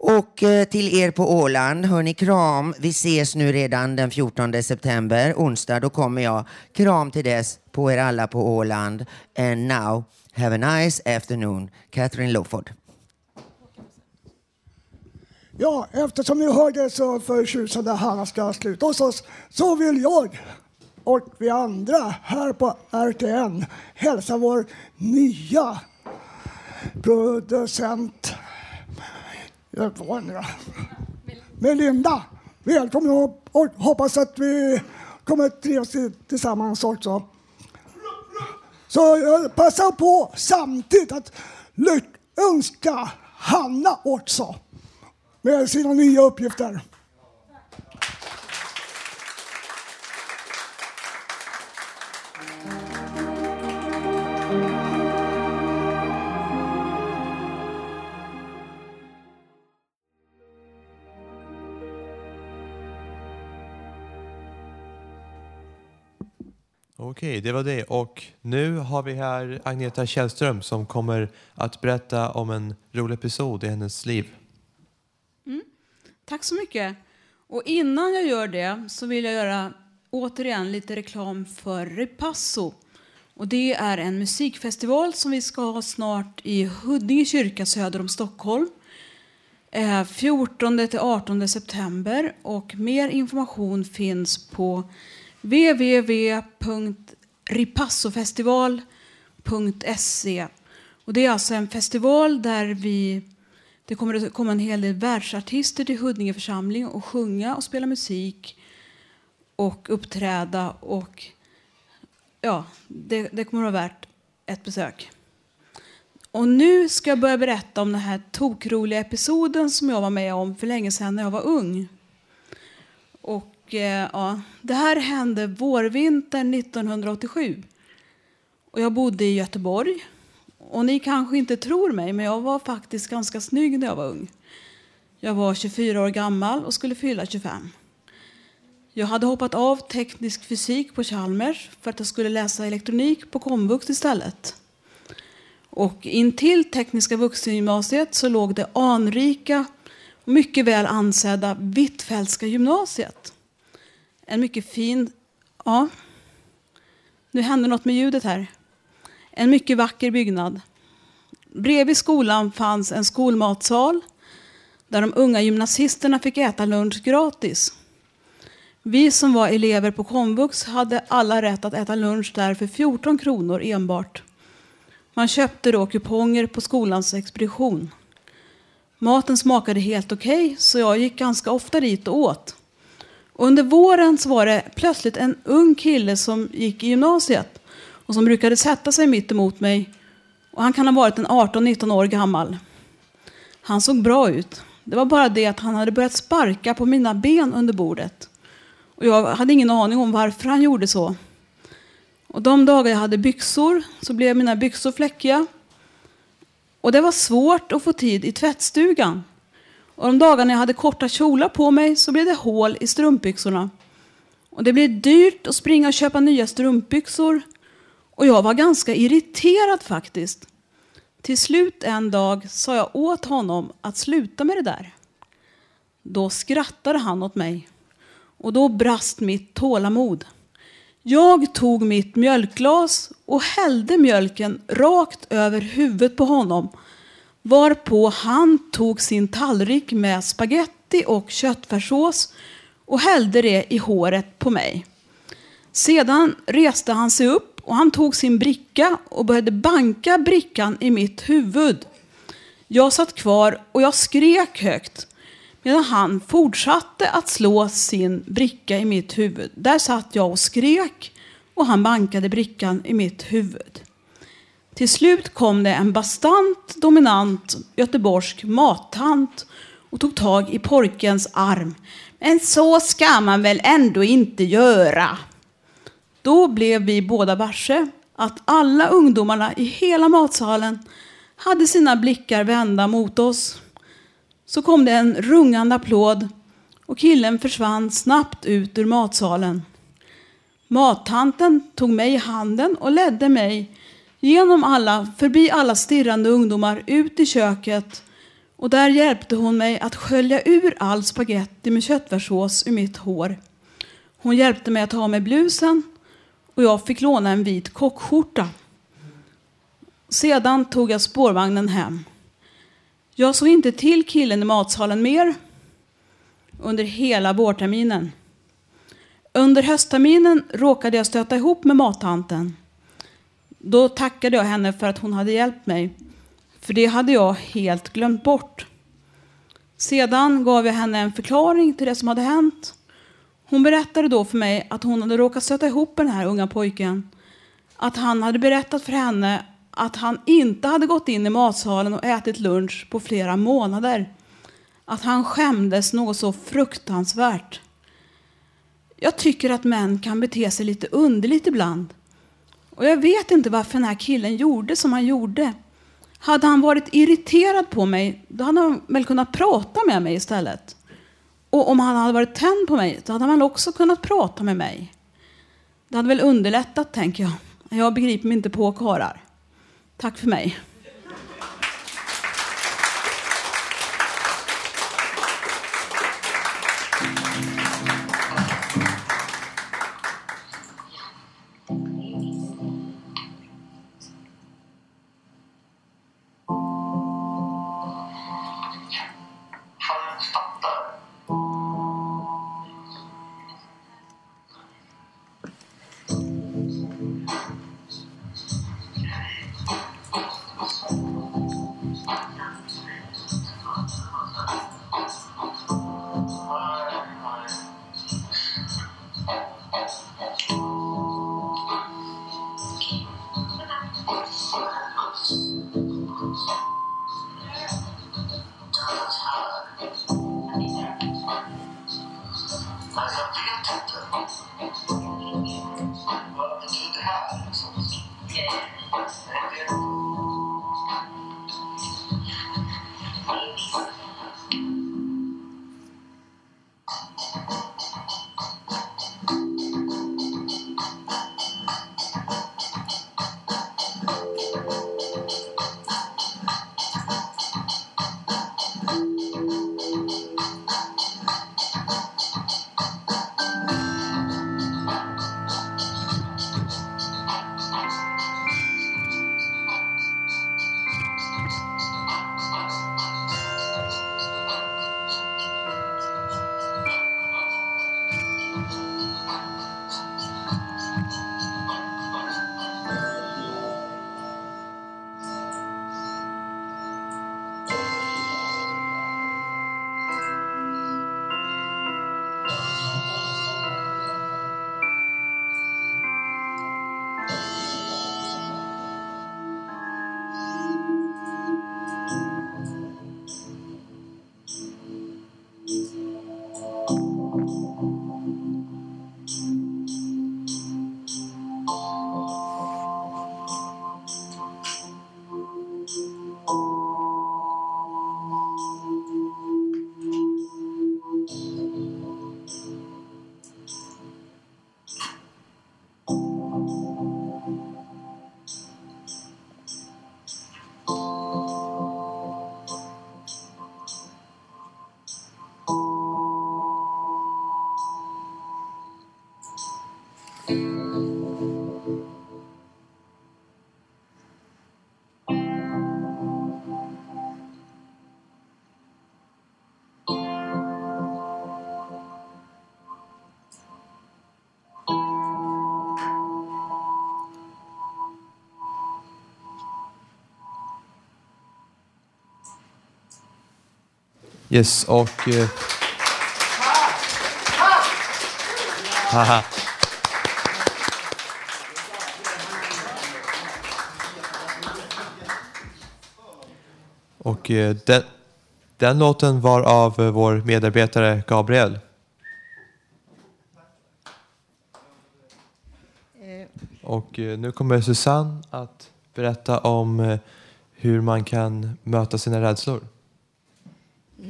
Och eh, till er på Åland, hörni kram. Vi ses nu redan den 14 september, onsdag. Då kommer jag. Kram till dess på er alla på Åland. And now, have a nice afternoon. Catherine Loford. Ja, eftersom ni hörde så förtjusande Hanna ska sluta hos oss så vill jag och vi andra här på RTN hälsa vår nya producent jag var nu då. Melinda, välkommen upp och hoppas att vi kommer trivas tillsammans också. Så jag passar på samtidigt att önska Hanna också med sina nya uppgifter. Okej, det var det. Och nu har vi här Agneta Källström som kommer att berätta om en rolig episod i hennes liv. Mm. Tack så mycket. Och innan jag gör det så vill jag göra återigen lite reklam för Repasso. Och det är en musikfestival som vi ska ha snart i Huddinge kyrka söder om Stockholm. Eh, 14 till 18 september och mer information finns på www.ripassofestival.se. Och det är alltså en festival där vi, det kommer att komma en hel del världsartister till Huddinge församling och sjunga och spela musik och uppträda. Och ja, det, det kommer att vara värt ett besök. Och nu ska jag börja berätta om den här tokroliga episoden som jag var med om för länge sedan när jag var ung. Och, eh, ja, det här hände vårvintern 1987. Och jag bodde i Göteborg. Och ni kanske inte tror mig, men jag var faktiskt ganska snygg när jag var ung. Jag var 24 år gammal och skulle fylla 25. Jag hade hoppat av teknisk fysik på Chalmers för att jag skulle läsa elektronik på komvux istället. Och intill Tekniska vuxengymnasiet så låg det anrika och mycket väl ansedda Hvitfeldtska gymnasiet. En mycket fin... Ja, nu händer något med ljudet här. En mycket vacker byggnad. Bredvid skolan fanns en skolmatsal där de unga gymnasisterna fick äta lunch gratis. Vi som var elever på komvux hade alla rätt att äta lunch där för 14 kronor enbart. Man köpte då kuponger på skolans expedition. Maten smakade helt okej, okay, så jag gick ganska ofta dit och åt. Och under våren så var det plötsligt en ung kille som gick i gymnasiet och som brukade sätta sig mitt emot mig. Och han kan ha varit en 18-19 år gammal. Han såg bra ut. Det var bara det att han hade börjat sparka på mina ben under bordet. Och jag hade ingen aning om varför han gjorde så. Och de dagar jag hade byxor så blev mina byxor fläckiga. Och det var svårt att få tid i tvättstugan. Och de dagarna jag hade korta kjolar på mig så blev det hål i strumpbyxorna. Och det blev dyrt att springa och köpa nya strumpbyxor. Och jag var ganska irriterad faktiskt. Till slut en dag sa jag åt honom att sluta med det där. Då skrattade han åt mig. Och då brast mitt tålamod. Jag tog mitt mjölkglas och hällde mjölken rakt över huvudet på honom. Varpå han tog sin tallrik med spaghetti och köttfärssås och hällde det i håret på mig. Sedan reste han sig upp och han tog sin bricka och började banka brickan i mitt huvud. Jag satt kvar och jag skrek högt medan han fortsatte att slå sin bricka i mitt huvud. Där satt jag och skrek och han bankade brickan i mitt huvud. Till slut kom det en bastant, dominant göteborgsk mattant och tog tag i pojkens arm. Men så ska man väl ändå inte göra. Då blev vi båda varse att alla ungdomarna i hela matsalen hade sina blickar vända mot oss. Så kom det en rungande applåd och killen försvann snabbt ut ur matsalen. Mattanten tog mig i handen och ledde mig genom alla, förbi alla stirrande ungdomar ut i köket och där hjälpte hon mig att skölja ur all spaghetti med köttfärssås ur mitt hår. Hon hjälpte mig att ta av mig blusen och jag fick låna en vit kockskjorta. Sedan tog jag spårvagnen hem. Jag såg inte till killen i matsalen mer under hela vårterminen. Under höstterminen råkade jag stöta ihop med mattanten. Då tackade jag henne för att hon hade hjälpt mig, för det hade jag helt glömt bort. Sedan gav jag henne en förklaring till det som hade hänt. Hon berättade då för mig att hon hade råkat stöta ihop med den här unga pojken. Att han hade berättat för henne att han inte hade gått in i matsalen och ätit lunch på flera månader. Att han skämdes något så fruktansvärt. Jag tycker att män kan bete sig lite underligt ibland. Och jag vet inte varför den här killen gjorde som han gjorde. Hade han varit irriterad på mig, då hade han väl kunnat prata med mig istället. Och om han hade varit tänd på mig, då hade han också kunnat prata med mig. Det hade väl underlättat, tänker jag. Jag begriper mig inte på karlar. Tack för mig. Yes, och... Eh, haha. Och eh, den, den låten var av eh, vår medarbetare Gabriel. Och eh, nu kommer Susanne att berätta om hur man kan möta sina rädslor.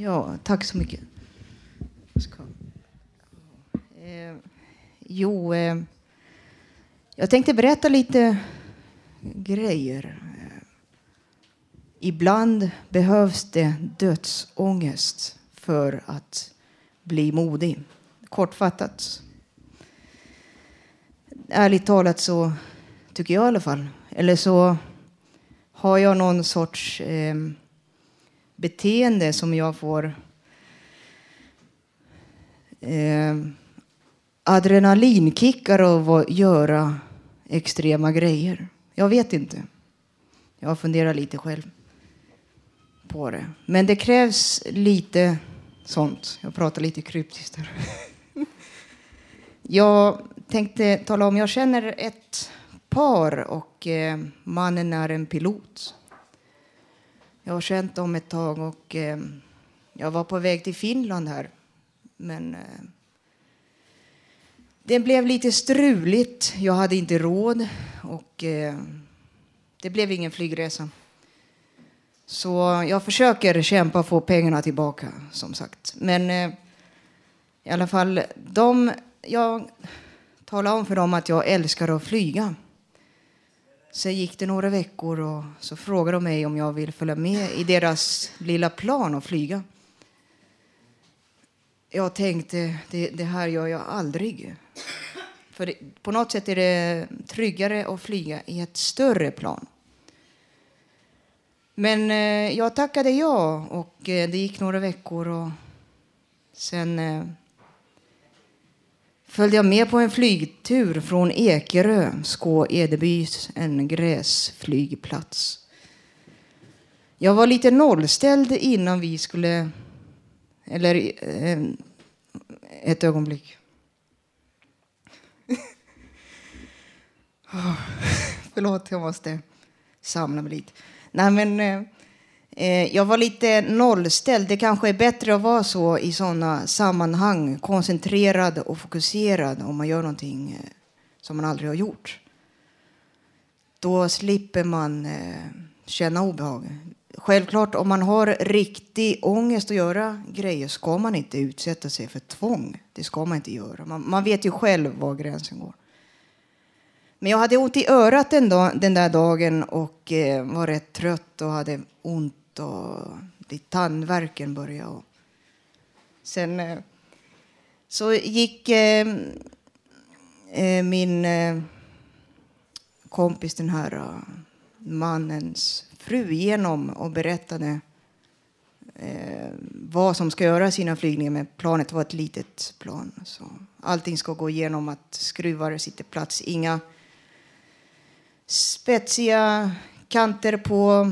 Ja, tack så mycket. Ska. Eh, jo, eh, jag tänkte berätta lite grejer. Eh, ibland behövs det dödsångest för att bli modig. Kortfattat. Ärligt talat så tycker jag i alla fall. Eller så har jag någon sorts eh, beteende som jag får eh, adrenalinkickar av att göra extrema grejer. Jag vet inte. Jag har funderat lite själv på det. Men det krävs lite sånt. Jag pratar lite kryptiskt här. Jag tänkte tala om, jag känner ett par och eh, mannen är en pilot. Jag har känt dem ett tag och eh, jag var på väg till Finland här. Men eh, det blev lite struligt. Jag hade inte råd och eh, det blev ingen flygresa. Så jag försöker kämpa få pengarna tillbaka som sagt. Men eh, i alla fall, de, jag talade om för dem att jag älskar att flyga. Sen gick det några veckor och så frågade de mig om jag ville följa med i deras lilla plan och flyga. Jag tänkte, det, det här gör jag aldrig. För det, på något sätt är det tryggare att flyga i ett större plan. Men eh, jag tackade ja och eh, det gick några veckor och sen eh, följde jag med på en flygtur från Ekerö, Skå Edebys, en gräsflygplats. Jag var lite nollställd innan vi skulle... Eller eh, ett ögonblick. oh, förlåt, jag måste samla mig lite. Nej, men, eh, Eh, jag var lite nollställd. Det kanske är bättre att vara så i sådana sammanhang. Koncentrerad och fokuserad om man gör någonting eh, som man aldrig har gjort. Då slipper man eh, känna obehag. Självklart, om man har riktig ångest att göra grejer ska man inte utsätta sig för tvång. Det ska man inte göra. Man, man vet ju själv var gränsen går. Men jag hade ont i örat den, dag, den där dagen och var rätt trött och hade ont och det, tandvärken började. Och sen eh, så gick eh, eh min eh, kompis, den här eh, mannens fru, igenom och berättade eh, vad som ska göras innan flygningen. Men planet var ett litet plan. Så allting ska gå igenom att skruvar sitter plats. Inga spetsiga kanter på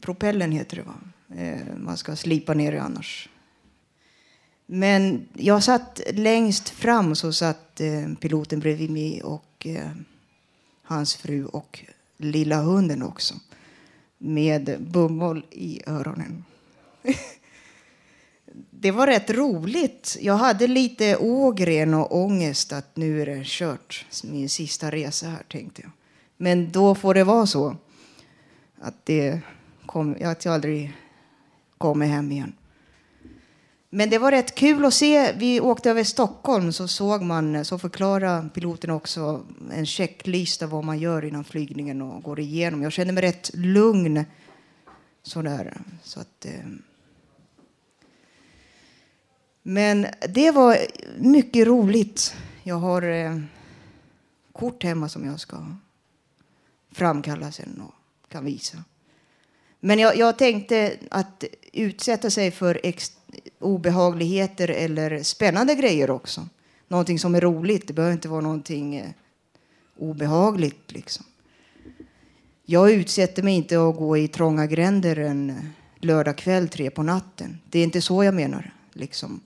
propellen heter det va? Eh, man ska slipa ner det annars. Men jag satt längst fram så satt eh, piloten bredvid mig och eh, hans fru och lilla hunden också. Med bomull i öronen. det var rätt roligt. Jag hade lite ågren och ångest att nu är det kört. Min sista resa här tänkte jag. Men då får det vara så att, det kom, att jag aldrig kommer hem igen. Men det var rätt kul att se. Vi åkte över Stockholm så såg man, så förklarade piloten också en checklista vad man gör innan flygningen och går igenom. Jag kände mig rätt lugn sådär. Så att, eh. Men det var mycket roligt. Jag har eh, kort hemma som jag ska framkalla sen och kan visa. Men jag, jag tänkte att utsätta sig för ex, obehagligheter eller spännande grejer också. Någonting som är roligt. Det behöver inte vara någonting eh, obehagligt. Liksom. Jag utsätter mig inte att gå i trånga gränder en lördagkväll tre på natten. Det är inte så jag menar. Liksom.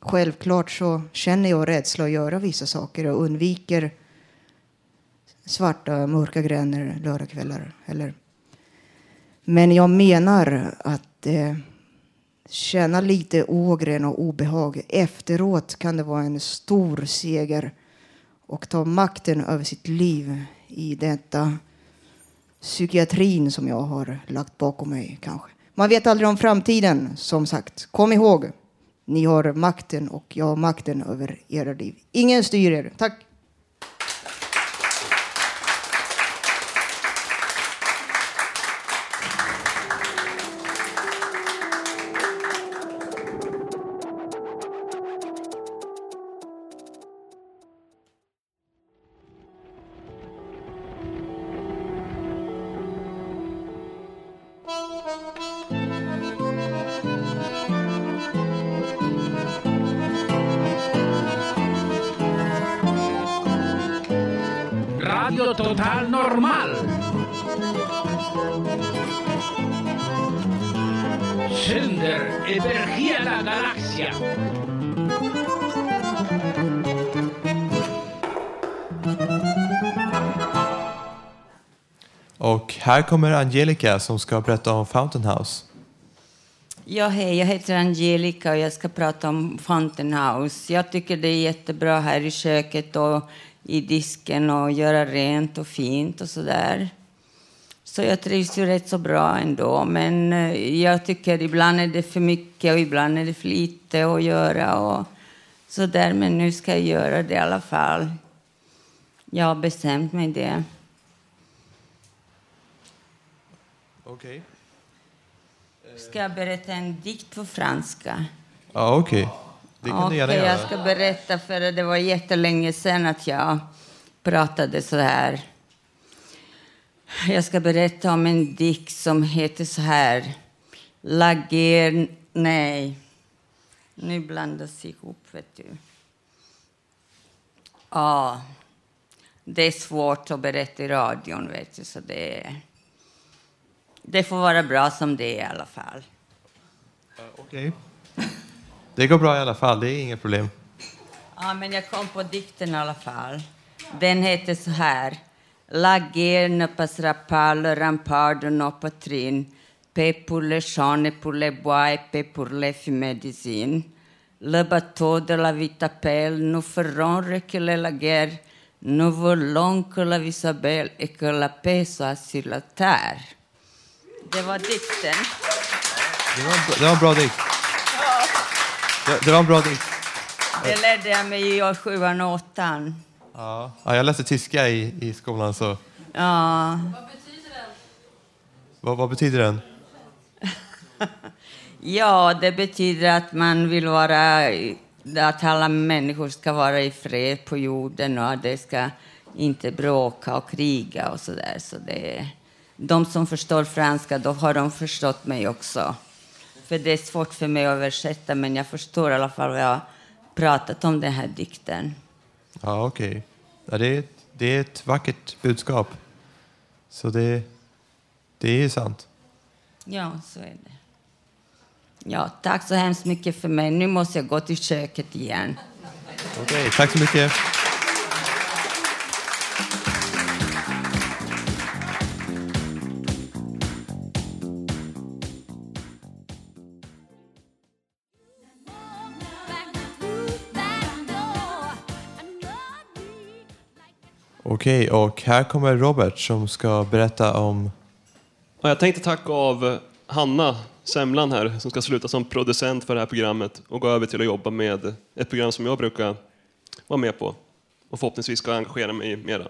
Självklart så känner jag rädsla att göra vissa saker och undviker svarta, mörka gränder lördagskvällar. Eller. Men jag menar att eh, känna lite ågren och obehag efteråt kan det vara en stor seger och ta makten över sitt liv i detta psykiatrin som jag har lagt bakom mig kanske. Man vet aldrig om framtiden, som sagt. Kom ihåg, ni har makten och jag har makten över era liv. Ingen styr er. Tack! Total Normal. Sänder över hela galaxen. Och här kommer Angelica som ska berätta om Fountain House. Ja, hej, jag heter Angelica och jag ska prata om Fountain House. Jag tycker det är jättebra här i köket och i disken och göra rent och fint och så där. Så jag trivs ju rätt så bra ändå. Men eh, jag tycker ibland är det för mycket och ibland är det för lite att göra och så där. Men nu ska jag göra det i alla fall. Jag har bestämt mig det. Okej. Ska jag berätta en dikt på franska? Ja, okej. Det kan du gärna jag ska berätta för det var jättelänge sedan att jag pratade så här. Jag ska berätta om en dikt som heter så här. La guerre... Nej. Nu blandas ihop, vet du. Ja. Det är svårt att berätta i radion, vet du, så det... är- Det får vara bra som det är i alla fall. Okej. Det går bra i alla fall, det är inget problem. Ja, men jag kom på dikten i alla fall. Den heter så här. La guerre ne passera pas le rempart de nos poitrines. Paix pour les champs et pour les bois et paix pour les fumées d'usine. Le bateau de la vie t'appelle, nous ferons reculer la guerre. Nous voulons que la vie soit belle et que la paix soit sur la terre. Det var dikten. Det var det var en bra dikt. Det, det var en bra dikt. Det lärde jag mig i sjuan och åttan. Ja. Ja, jag läste tyska i, i skolan, så Ja. vad, vad betyder den? Ja, det betyder att man vill vara... Att alla människor ska vara i fred på jorden och att det ska inte bråka och kriga och så där. Så det, de som förstår franska, då har de förstått mig också. För det är svårt för mig att översätta, men jag förstår i alla fall vad jag pratat om den här dikten. Ja, okej. Ja, det, är- det är ett vackert budskap. Så det, det är sant. Ja, så är det. Ja, tack så hemskt mycket för mig. Nu måste jag gå till köket igen. Okej, tack så mycket. Okej, och här kommer Robert som ska berätta om... Ja, jag tänkte tacka av Hanna Semlan här som ska sluta som producent för det här programmet och gå över till att jobba med ett program som jag brukar vara med på och förhoppningsvis ska engagera mig i mera.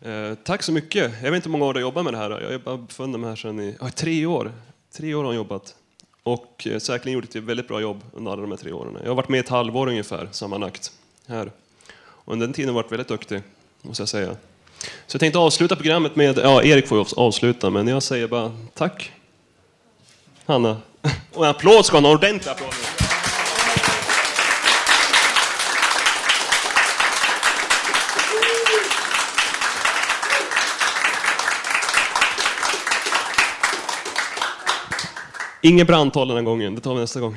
Eh, tack så mycket. Jag vet inte hur många år du har jobbat med det här. Jag har befunnit mig här sedan i ja, tre år. Tre år har jag jobbat och eh, säkerligen gjort ett väldigt bra jobb under alla de här tre åren. Jag har varit med ett halvår ungefär sammanlagt här. Och under den tiden har jag varit väldigt duktig måste jag säga. Så jag tänkte avsluta programmet med, ja Erik får ju avsluta, men jag säger bara tack. Hanna. Och en applåd ska han ha, en ordentlig applåd. Inget brandtal den här gången, det tar vi nästa gång.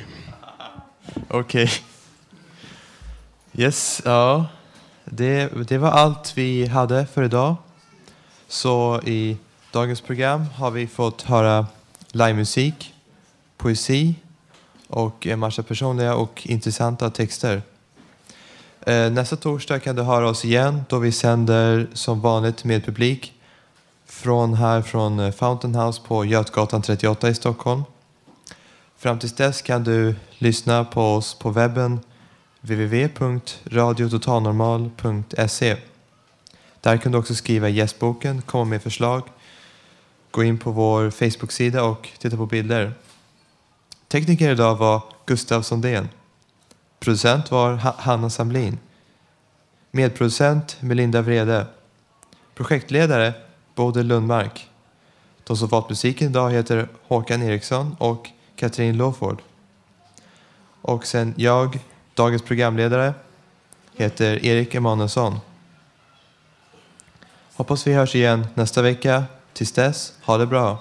Okej. Yes, ja. Det, det var allt vi hade för idag. Så i dagens program har vi fått höra livemusik, poesi och en massa personliga och intressanta texter. Eh, nästa torsdag kan du höra oss igen då vi sänder som vanligt med publik från här från eh, Fountain House på Götgatan 38 i Stockholm. Fram tills dess kan du lyssna på oss på webben www.radiototalnormal.se Där kan du också skriva i gästboken, komma med förslag, gå in på vår Facebook-sida och titta på bilder. Tekniker idag var Gustav Sondén. Producent var Hanna Samlin. Medproducent Melinda Vrede. Projektledare Bodil Lundmark. De som valt musiken idag heter Håkan Eriksson och Katrin Loford. Och sen jag, dagens programledare, heter Erik Emanuelsson. Hoppas vi hörs igen nästa vecka. Tills dess, ha det bra.